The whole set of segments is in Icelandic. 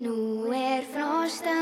Nú er frost á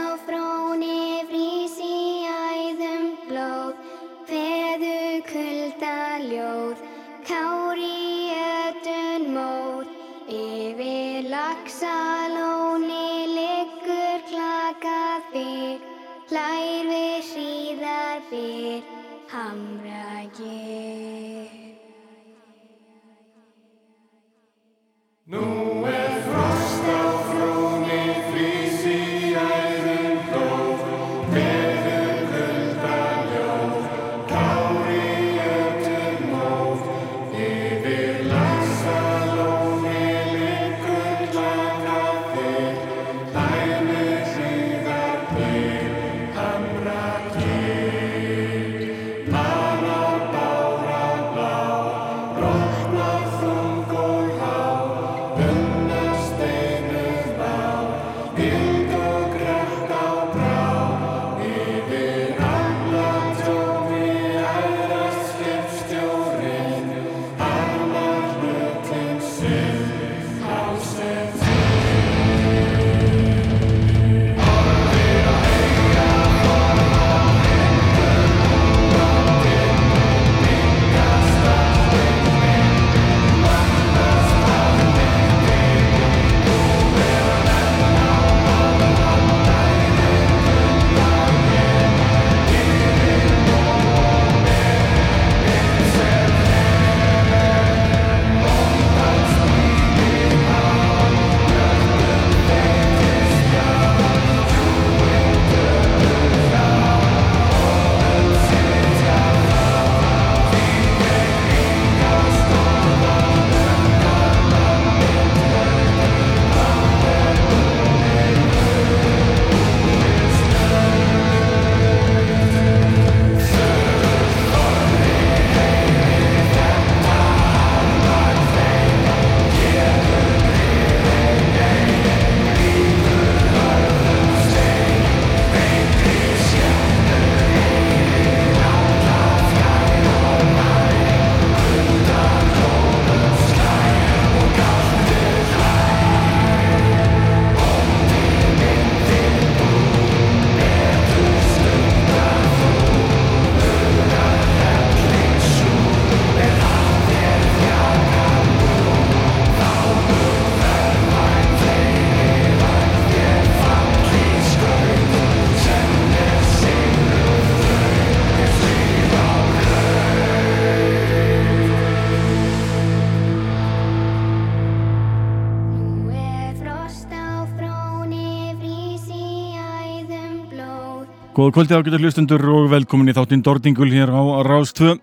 Góða kvöldi ágættu hlustundur og velkomin í þáttinn Dordingul hér á Rástvö.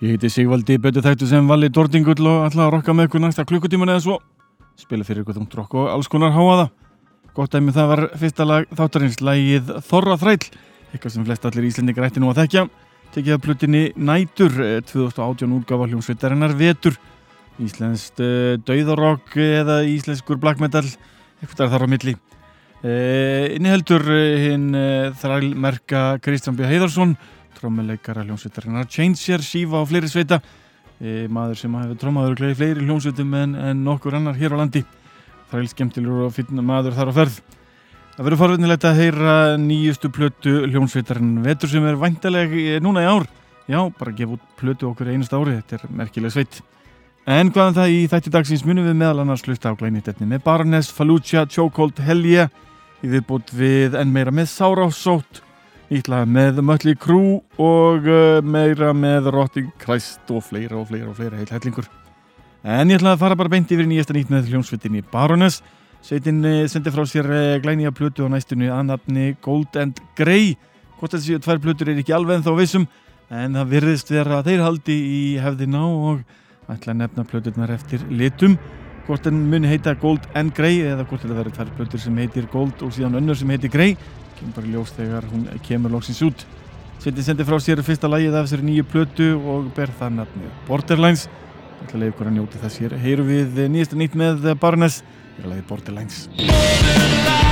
Ég heiti Sigvaldi, betur þættu sem Valli Dordingull og ætla að rokka með ykkur næsta klukkutíman eða svo. Spila fyrir ykkur þungt rokk og alls konar háaða. Gott dæmi það var fyrsta lag þáttarins lagið Þorra þræll, eitthvað sem flest allir íslendingar ætti nú að þekkja. Tekið að plutinni Nætur, eh, 2018 útgáfa hljómsveitarinnar Vetur. Íslenskt uh, dauðarokk eða íslenskur black metal, eitthvað þar á milli. Uh, inniheldur uh, hinn uh, þrælmerka Kristján B. Heiðarsson trommuleikara hljómsveitarinnar Changer, Shiva og fleiri sveita. Uh, maður sem hefur trommaður í fleiri hljómsveitum en, en nokkur annar hér á landi. Þræl skemmtilegur og finn maður þar á ferð. Það verður forvinnilegt að heyra nýjustu plötu hljómsveitarinn Vetur sem er væntaleg eh, núna í ár. Já, bara gefa út plötu okkur einast ári þetta er merkileg sveit. En hvaðan það í þætti dagsins munum við meðal annars hlusta á glænitefni í viðbútt við en meira með Sárásótt ítla með Mötli Krú og uh, meira með Rotting Christ og fleira og fleira og fleira heil hellingur en ég ætla að fara bara beint yfir í nýjasta nýtt með hljómsveitinni Baroness. Sveitin uh, sendi frá sér uh, glænýja plötu á næstunni að nafni Gold and Grey. Hvort þessi tvær plötur er ekki alveg en þá vissum en það virðist vera að þeir haldi í hefðina og ætla að nefna plöturnar eftir litum hvort en muni heita Gold and Grey eða hvort þetta verður tvær plötur sem heitir Gold og síðan önnur sem heitir Grey kemur bara ljós þegar hún kemur loksins út. Sveitin sendi frá sér fyrsta lagið af þessari nýju plötu og ber það nafni Borderlines Það að leiða ykkur að njóti þess hér. Heyrum við nýjasta nýtt með Barnes Hér er lagið Borderlines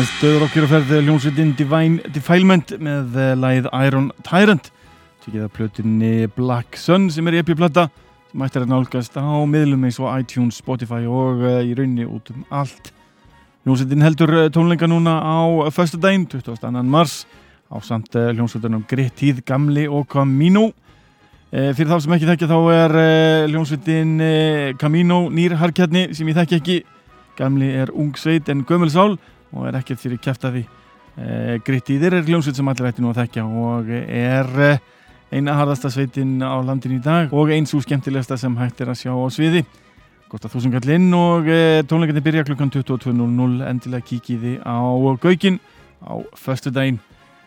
Íslands döður okkar að ferði hljómsveitin Divine Defilement með uh, lagið Iron Tyrant. Tíkið að plötinni Black Sun sem er epi-plata sem ættir að nálgast á miðlum eins og iTunes, Spotify og uh, í rauninni út um allt. Hljómsveitin heldur uh, tónleika núna á förstu daginn, 22. mars á samt hljómsveitunum Grittíð, Gamli og Camino. Fyrir þá sem ekki þekkja þá er hljómsveitin Camino nýrharkjarni sem ég þekki ekki. Gamli er ung sveit en gömul sál og er ekkert fyrir kæftæði. E, Grittíðir er hljómsveit sem allir ætti nú að þekkja og er e, eina harðasta sveitin á landin í dag og eins úr skemmtilegsta sem hægt er að sjá á sviði. Kosta þúsund kall inn og e, tónleikinni byrja klukkan 22.00 endilega kíkiði á Gaugin á förstu daginn.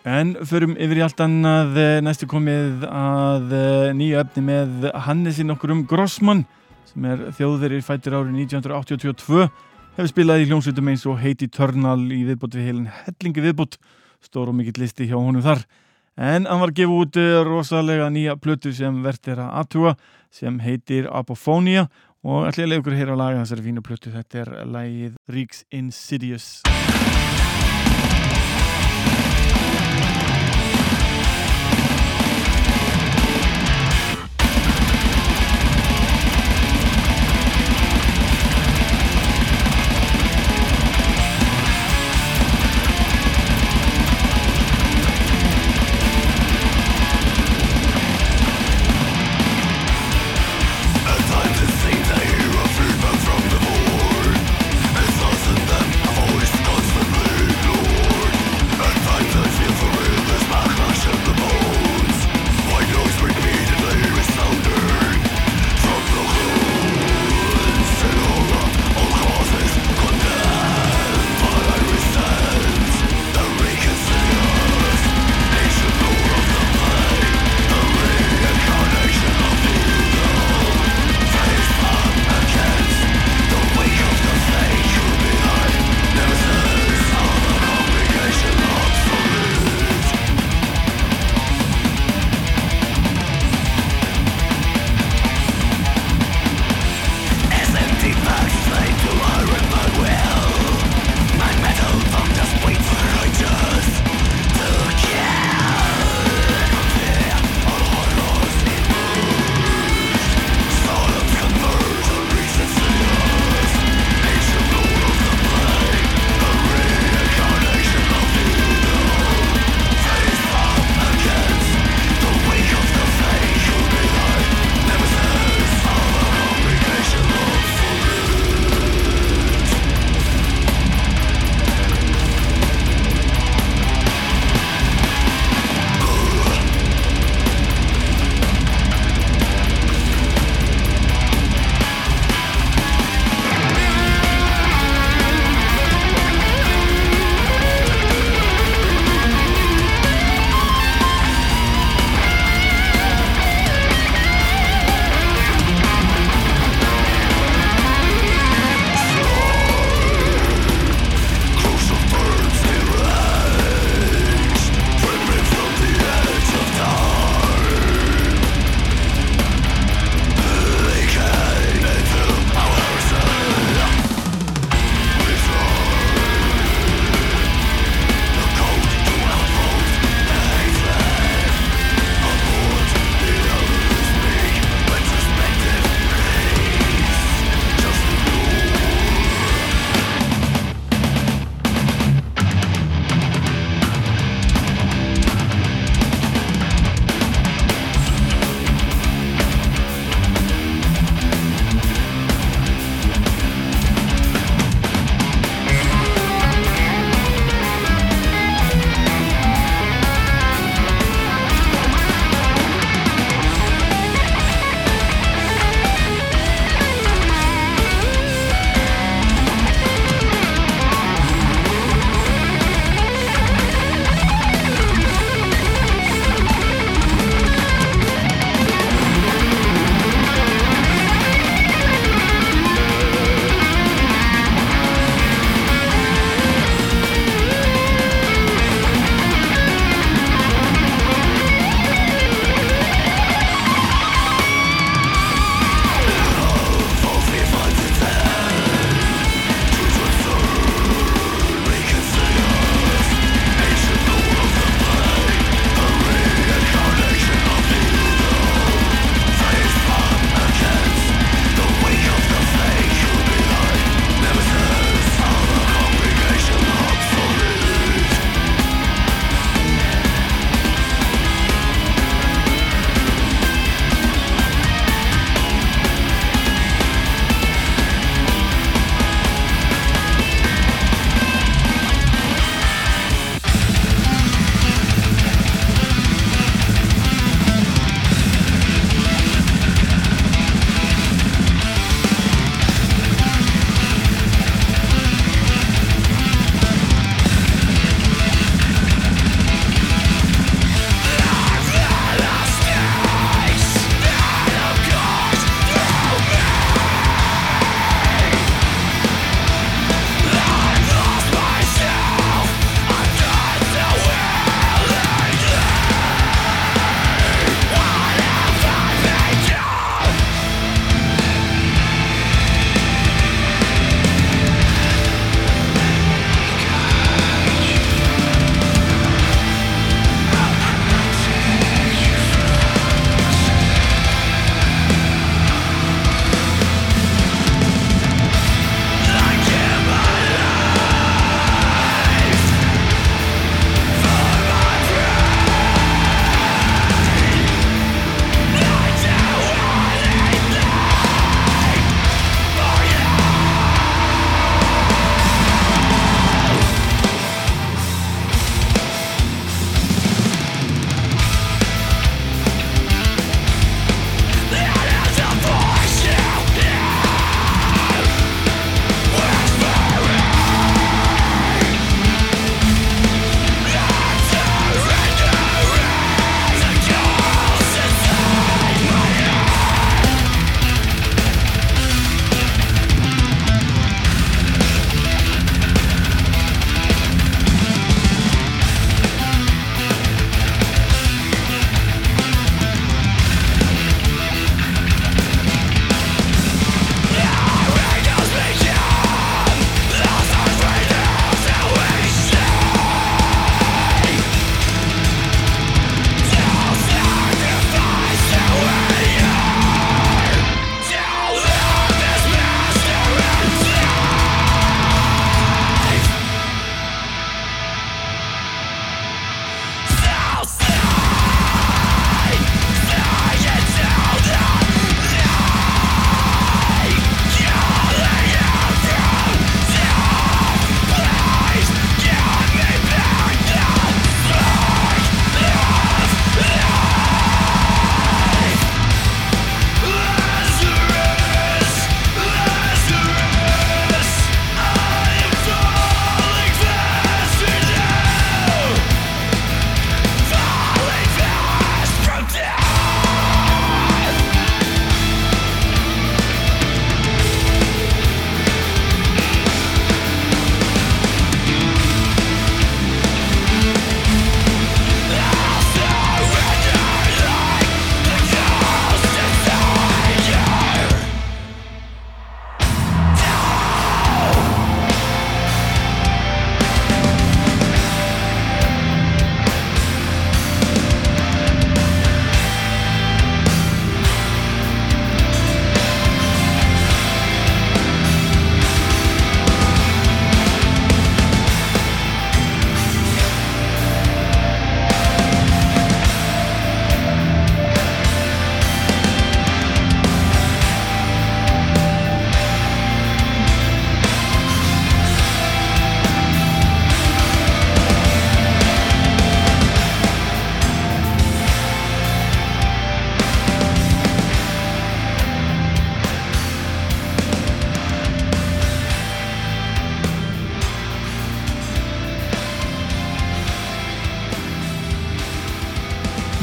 En förum yfir í allt annað næstu komið að nýja efni með Hannesinn okkur um Grossmann sem er þjóðverið fættir árið 1982 hefur spilað í hljómsveitum eins og Heiti Törnal í viðbót við heilin hellingi viðbót. Stór og mikill listi hjá honum þar. En hann var gefið út eh, rosalega nýja plötu sem verðt er að aðtúa sem heitir Apophonia. Og ykkur að heyra að laga þessari fínu plötu. Þetta er lagið Ríks Insidious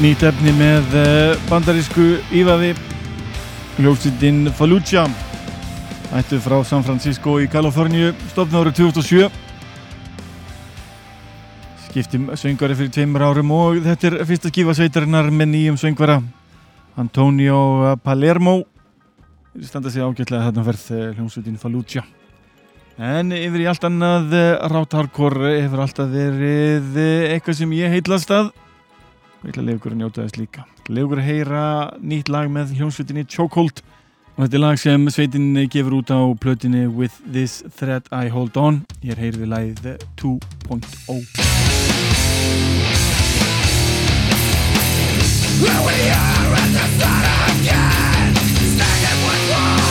nýtt efni með eh, bandarísku Ívafi hljómsýttin Fallujah. Ættu frá San Francisco í Kaliforníu stofna árið 2007 skiptum söngvari fyrir tveimur árum og þetta er fyrsta skifa sveitarinnar með nýjum söngvara Antonio Palermo. Standa sig ágætlega þarna verð hljómsveitin Fallujah. En yfir í allt annað Rátt Hardcore hefur alltaf verið eitthvað sem ég heitlast að og ég ætla að leiður að njóta þess líka. Leiður að heyra nýtt lag með hljómsveitinni Chokehold og þetta er lag sem sveitin gefur út á plötinni With This Thread I Hold On. Ég er heyrðið lagið 2.0 Here we are at the start again. Standing with one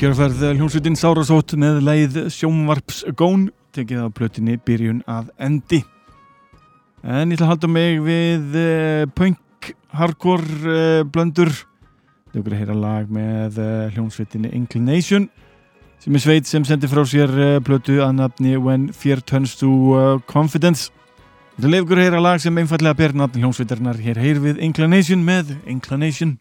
Punkkjörferð hljómsveitin Sárasótt með leið Sjónvarps Gón tekið á plötinni byrjun að endi. En ég ætla að halda mig við uh, punk hardcore uh, blöndur. Þau okkur að heyra lag með uh, hljómsveitinni Inclination sem er sveit sem sendir frá sér plötu að nafni When Fear Turns to Confidence. Leif okkur að heyra lag sem einfallega ber nafni hljómsveitarnar hér heyr við Inclination með Inclination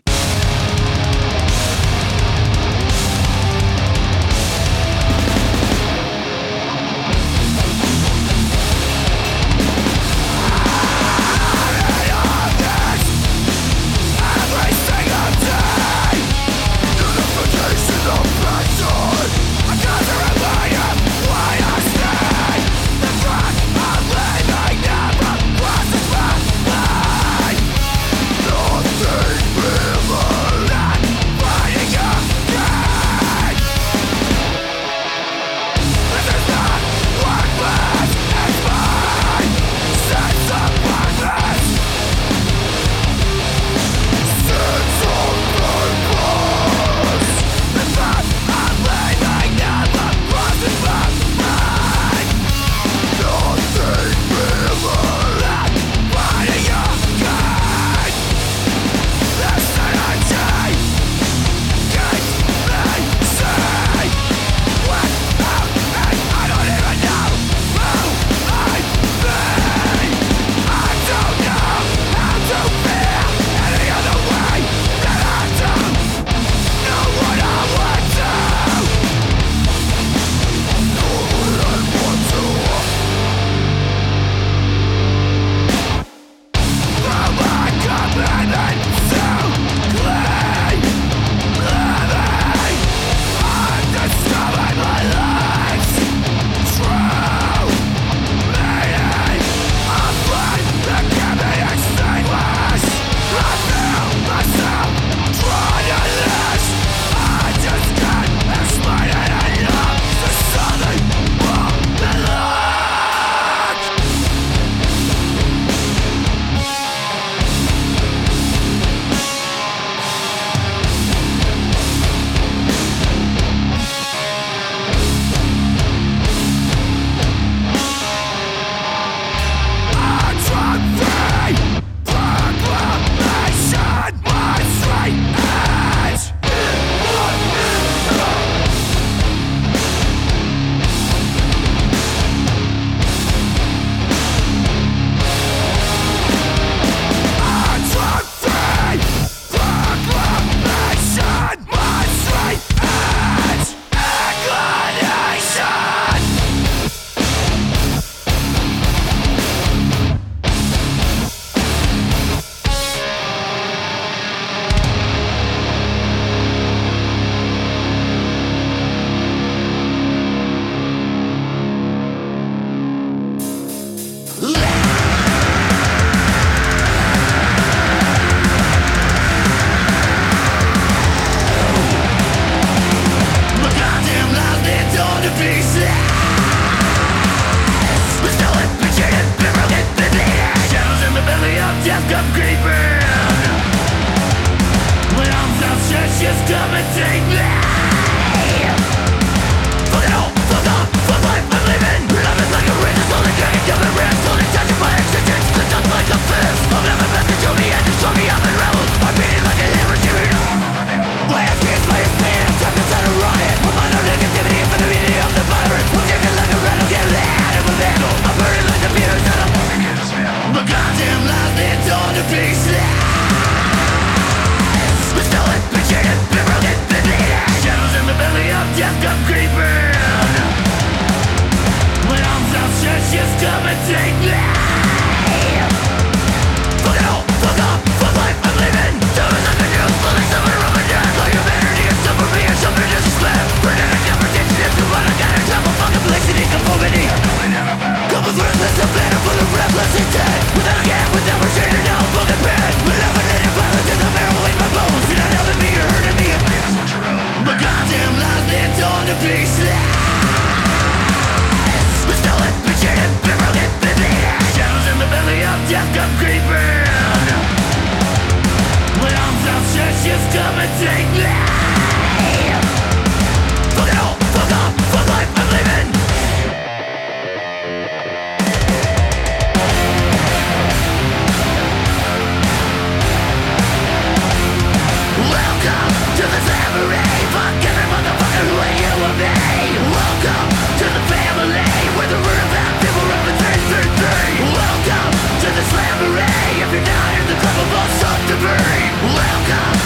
Welcome to the slammery if you're not in the club of all be. Welcome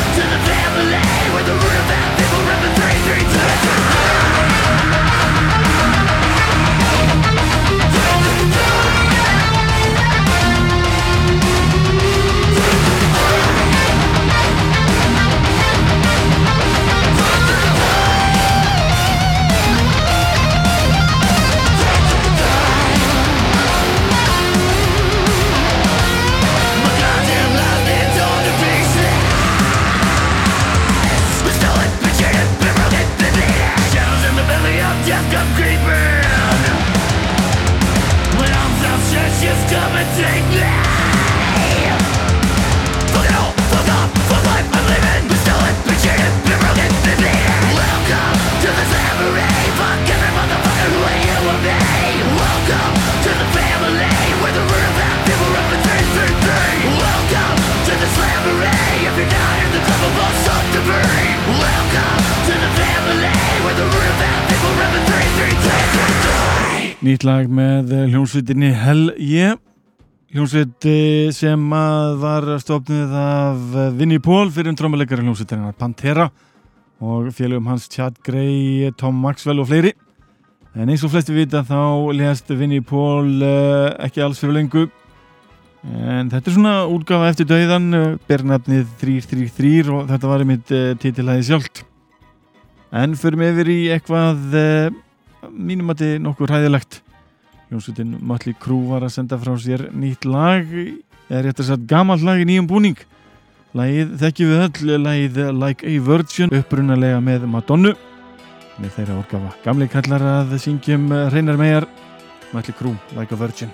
Nýtt lag með eh, hljómsveitinni Hell Yeah hljómsveit eh, sem var stofnuð af eh, Vinnie Paul fyrir um trómuleikari hljómsveitinna Pantera og félögum hans Chad Gray, Tom Maxwell og fleiri. En eins og flesti vita þá lést Vinnie Paul ekki alls fyrir lengu en þetta er svona útgafa eftir dauðan uh, bernafnið 333 og þetta var einmitt uh, titilhæði sjálft. En förum yfir í eitthvað uh, mínum að þetta er nokkuð ræðilegt Jónsveitin Mötli Krú var að senda frá sér nýtt lag eða rétt að sagt gamalt lag í nýjum búning. Lagið þekkjum við öll lagið Like a Virgin upprunalega með Madonnu. Með þeirra orgafa gamli kallar að syngjum reynar megar Mötli Krú Like a Virgin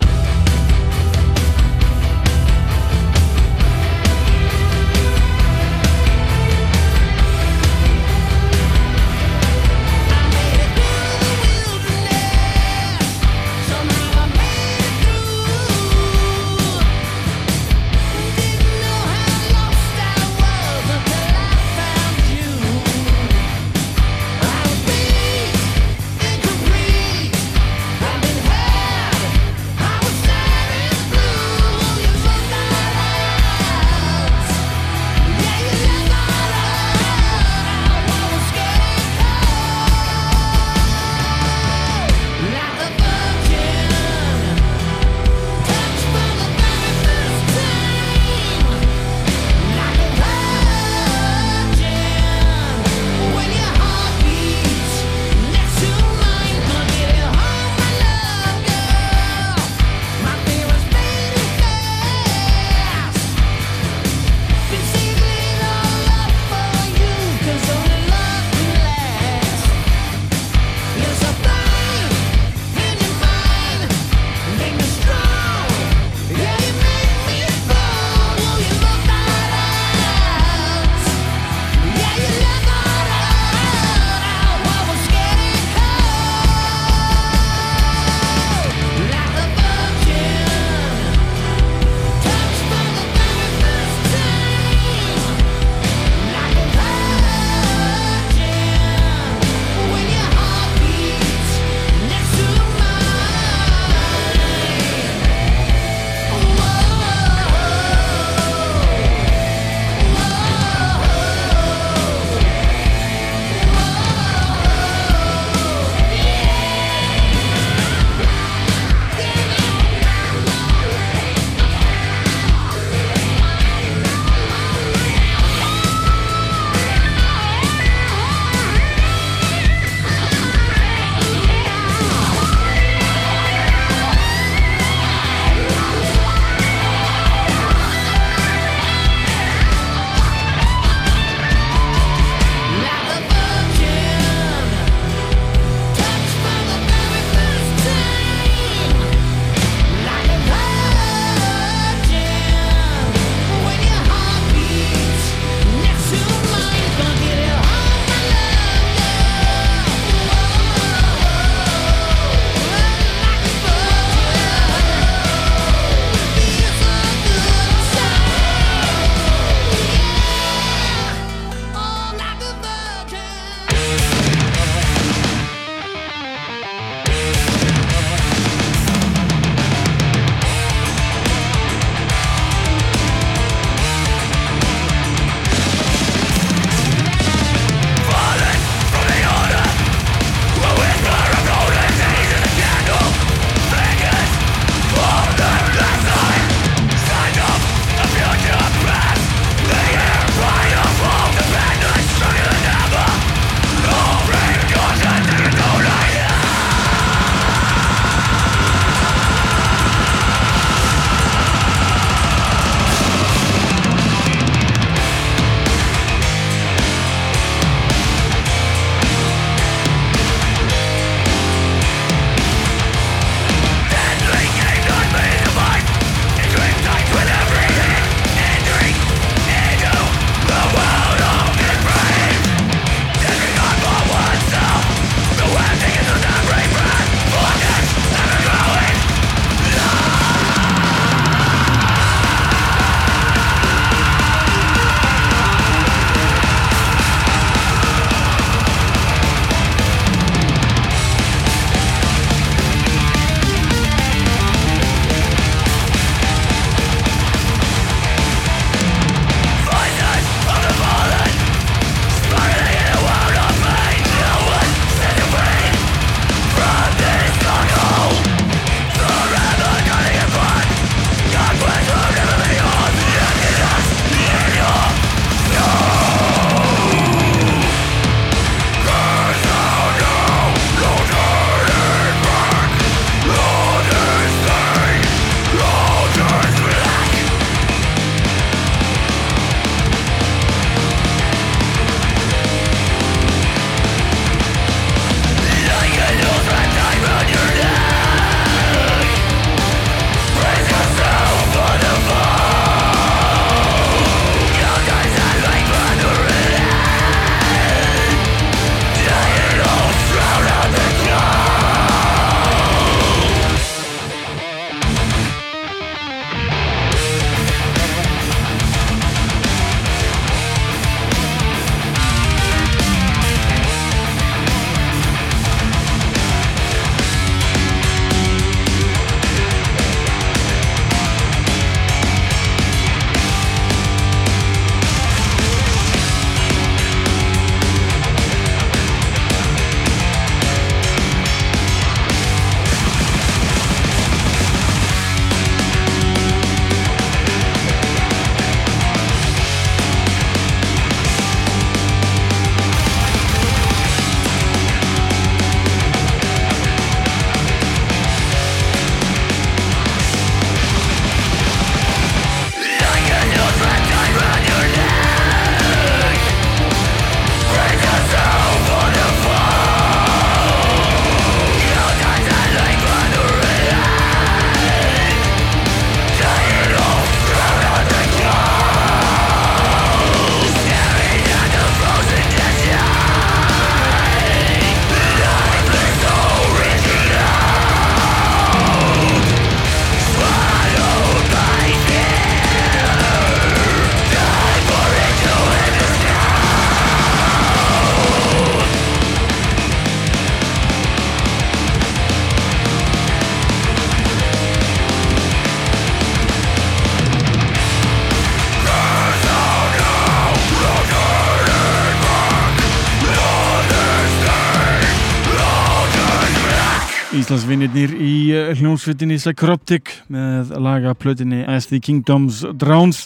Íslandsvinnirnir í eh, hljómsveitinni Psychroptic með laga plötinni As the Kingdoms Drowns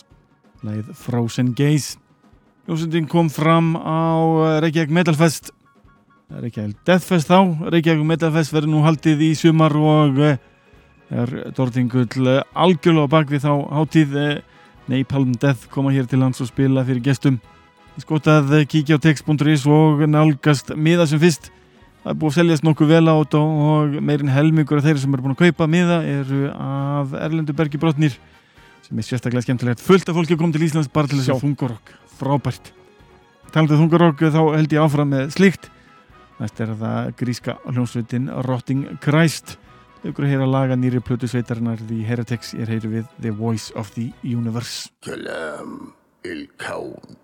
leið Frozen Gaze. Hljómsveitin kom fram á eh, Reykjavík Metalfest Reykjavík Deathfest þá. Reykjavík Metalfest verður nú haldið í sumar og eh, er Dordingull eh, algjörlega bakvið þá hátíð Napalm Death koma hér til lands og spila fyrir gestum. Skott að kíkja á text.is og nálgast miða sem fyrst það er búið að seljast nokkuð vel át og meirinn helmingur af þeirra sem eru búin að kaupa miða eru af Erlendubergi brotnir sem er sérstaklega skemmtilegt. Fullt af fólki að koma til Íslands bara til þess að þungurokk frábært. Talandu um þungurokk þá held ég áfram með slíkt. Næst er það gríska hljómsveitin Rotting Christ. Aukur að heyra laga nýri plötu sveitarnar því Heritex er heyru við The Voice of the Universe. Kjölam, ilkán.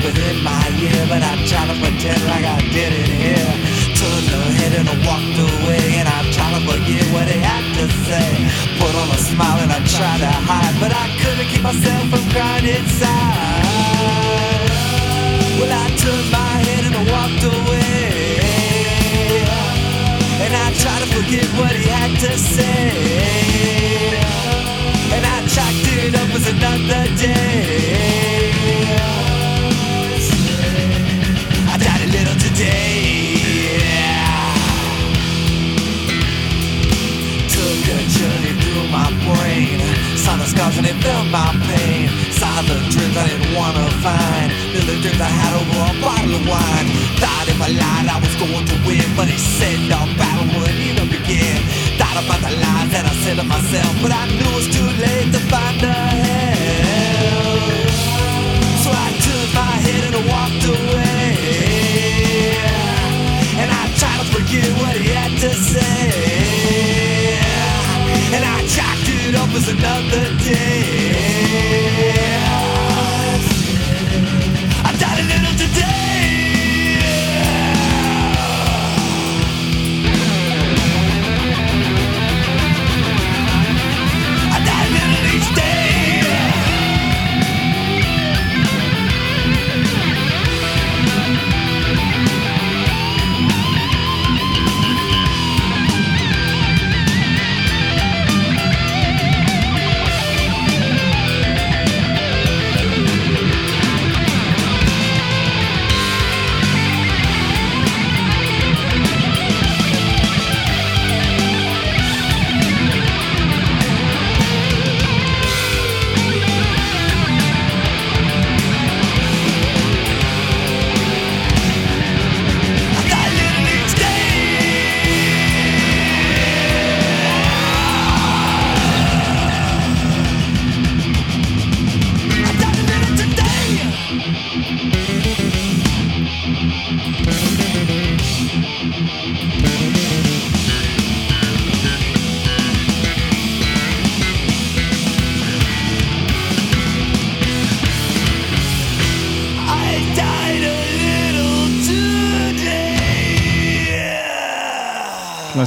And whispered in my ear, but I tried to pretend like I didn't hear. Turned her head and I walked away, and I tried to forget what he had to say. Put on a smile and I tried to hide, but I couldn't keep myself from crying inside. Well, I turned my head and I walked away. And I try to forget what he had to say And I chalked it up as another day Saw the scars and it felt my pain. Saw the dreams I didn't wanna find. The little dreams I had over a bottle of wine. Thought if I lied I was going to win But he said no battle wouldn't even begin. Thought about the lies that I said to myself But I knew it was too late to find the help So I turned my head and I walked away. And I tried to forget what he had to say And I chalked it up as another day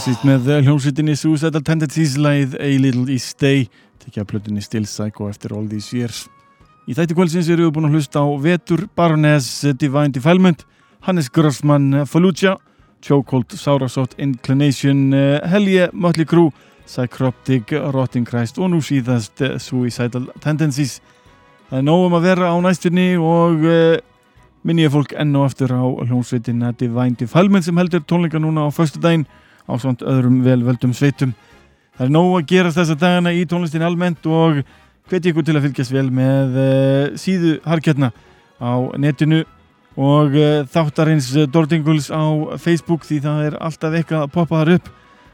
Klassíkt með hljómsveitinni Suicidal Tendencies læð A Little East Day. Tekja plötunni Still Psycho eftir All These Years. Í þætti kvöldsins eru við búin að hlusta á Vetur, Baroness, Divine Defilement Hannes Grossman, Fallujah Chokehold, Saurasot, Inclination eh, Helje, Mötley Crüe Psychroptic, Rotting Christ og nú síðast eh, Suicidal Tendencies. Það er nóg um að vera á næstunni og minni ég fólk enn og aftur á hljómsveitina Divine Defilement sem heldur tónleika núna á föstu daginn á svont öðrum velvöldum sveitum. Það er nóg að gera þessa dagana í tónlistin almennt og hveti ykkur til að fylgjast vel með uh, síðu harkjarna á netinu og uh, þáttarins uh, Dordinguls á Facebook því það er alltaf eitthvað að poppa þar upp.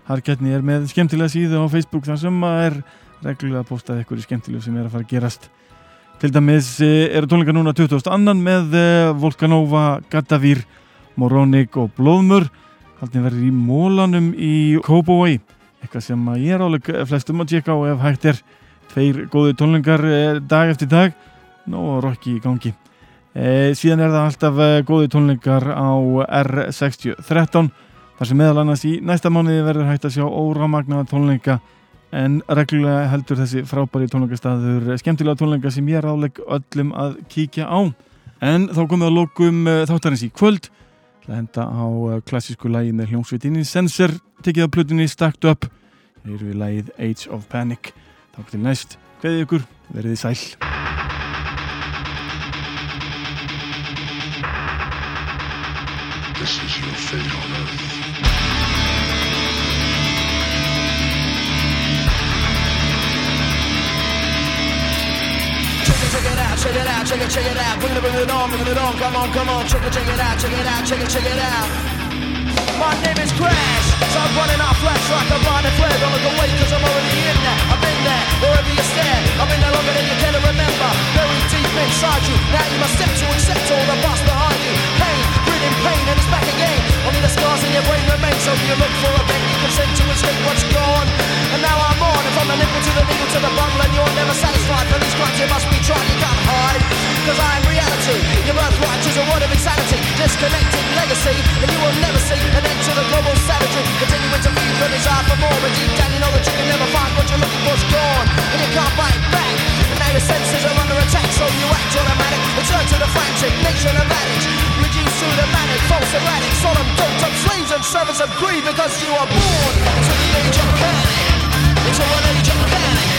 Harkjarni er með skemmtilega síðu á Facebook þar sem að er reglulega að posta eitthvað skemmtilegu sem er að fara að gerast. Til dæmis eh, eru tónleika núna 20. annan með eh, Volkanova, Gaddavír, Moronic og Blóðmur. Haldin verður í mólanum í Kópavói. Eitthvað sem ég er áleg flestum að tjekka á ef hægt er. Tveir góði tónleikar eh, dag eftir dag. Að rokki í gangi. E, síðan er það alltaf e, góði tónleikar á R6013 þar sem meðal annars í næsta mánuði verður hægt að sjá óramagnaða tónleika en reglulega heldur þessi frábæri tónleikastaður skemmtilega tónleika sem ég er álegg öllum að kíkja á en þá komum við að lókum þáttarins í kvöld Það henda á e, klassísku lægi með hljómsveitinni Sensor tekið af plutinni Stacked Up eru við lægið Age of Panic. Þá til næst, hveðið ykkur, verið þið sæl. Check it, check it out, check it out, check it, check it out. Bring it, bring it on, bring it on. Come on, come on. Check it, check it out, check it out, check it, check it out. My name is Crash, so I'm running off flash like a blinded flare. Don't look away, cause I'm already in there. I've been there, wherever you stand. I've been there longer than you can Disconnected legacy, and you will never see an end to the global savagery. Continuing to feed your desire for more, but deep down you know that you can never find what you're looking for's gone. And you can't fight back. And now your senses are under attack, so you act automatic. Return to the frantic nation of addict. Reduced to the manic, false erratic, solemn doped up slaves and servants of greed because you are born to the age of panic. Into an age of panic.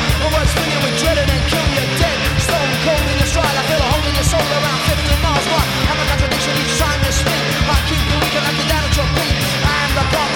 stride. I feel a hole in your soul around 50 miles wide. And the contradiction each time is spin. I keep the weaker like the data drop beat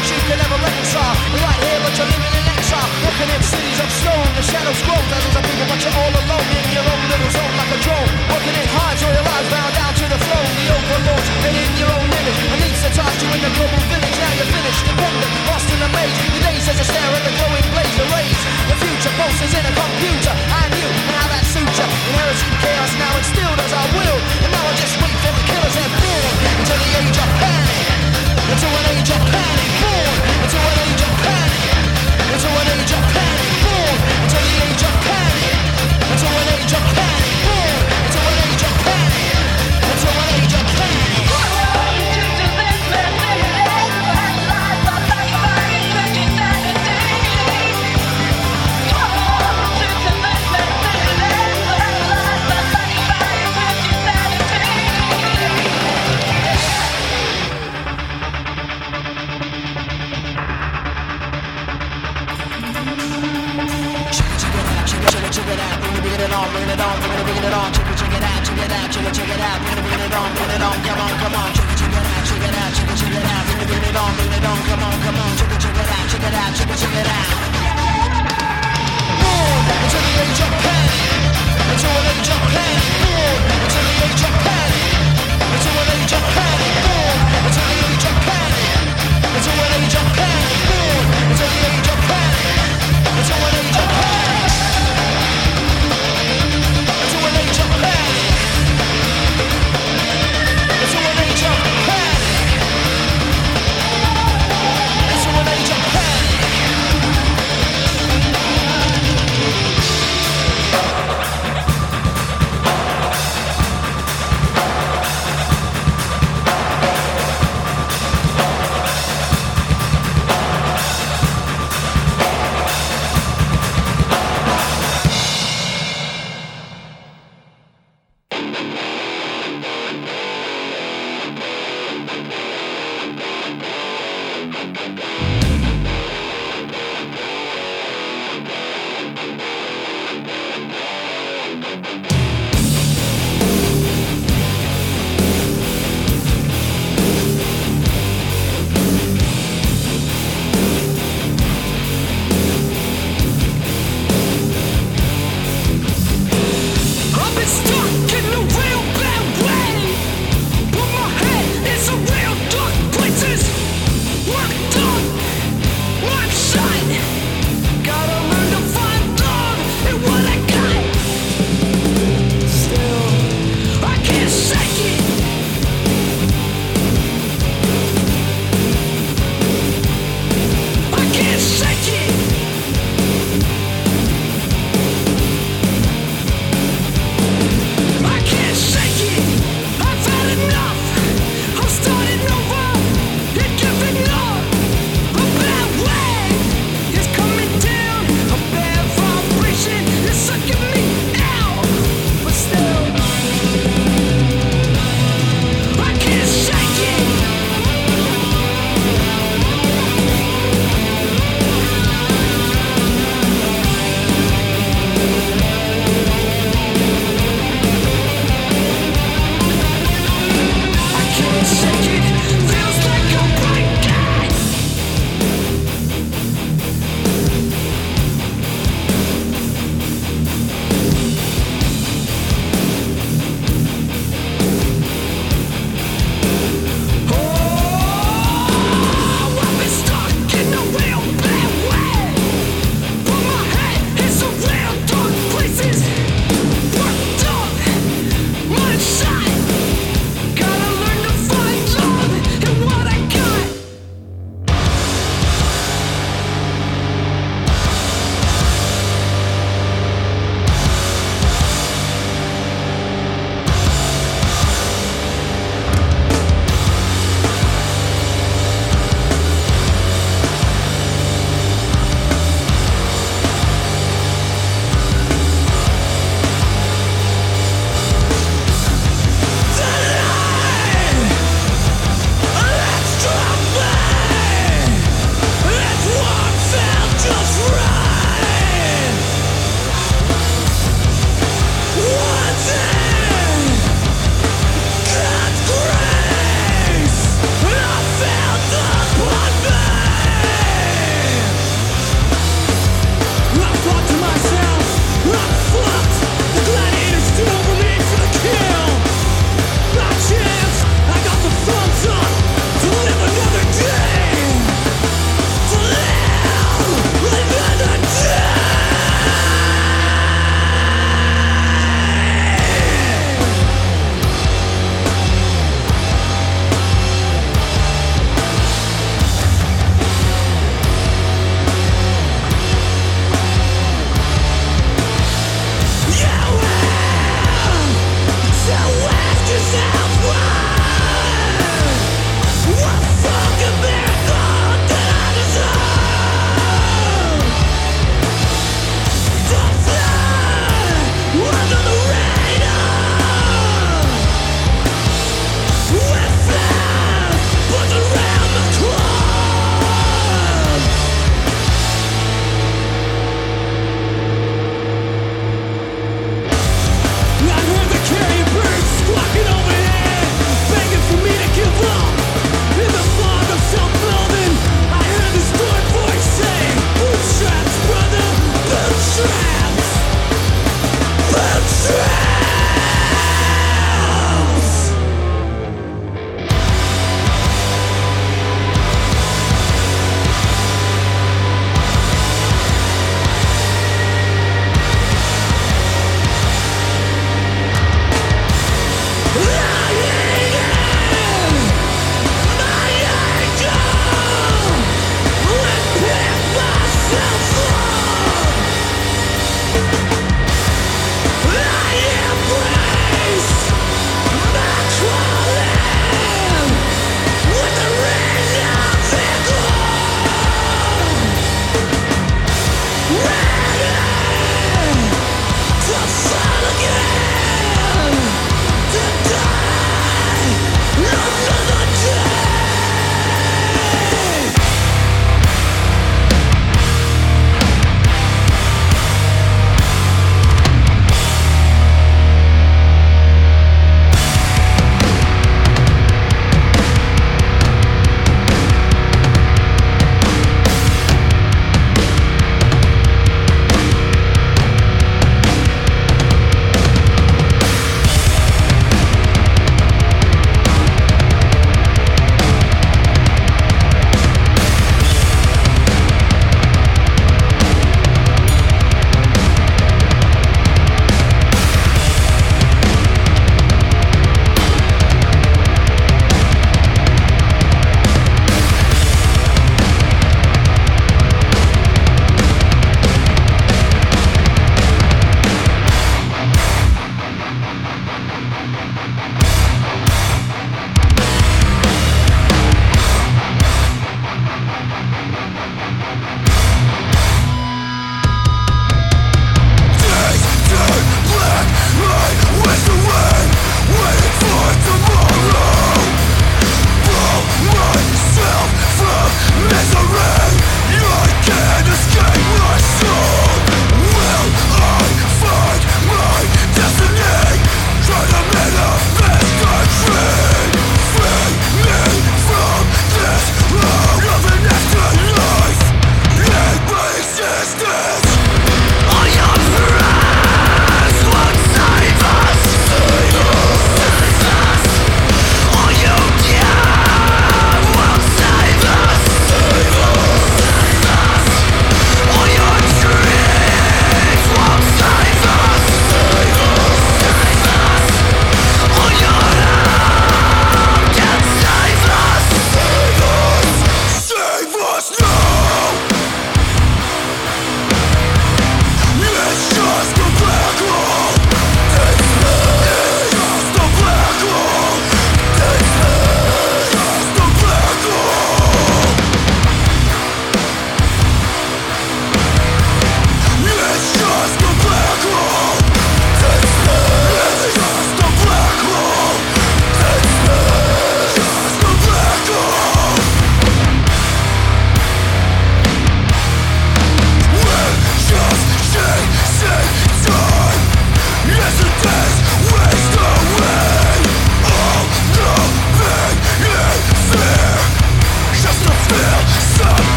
that you can never reconcile. Right here, but you're living in exile. Walking in cities of stone, the shadows grow. Thousands of people, but you're all alone in your own little zone like a drone. Working in hard, so your eyes bound down to the throne. The overlord, and in your own image. Anesthetized you in the global village. Now you're finished, dependent, lost in a maze. Your days as you stare at the glowing blaze, the rays. The future pulses in a computer. You, and how that suits you. Inheriting chaos now instilled as I will. And now I just wait for the killers and born into the age of panic. Into an age of panic, born an age of panic. An age of panic,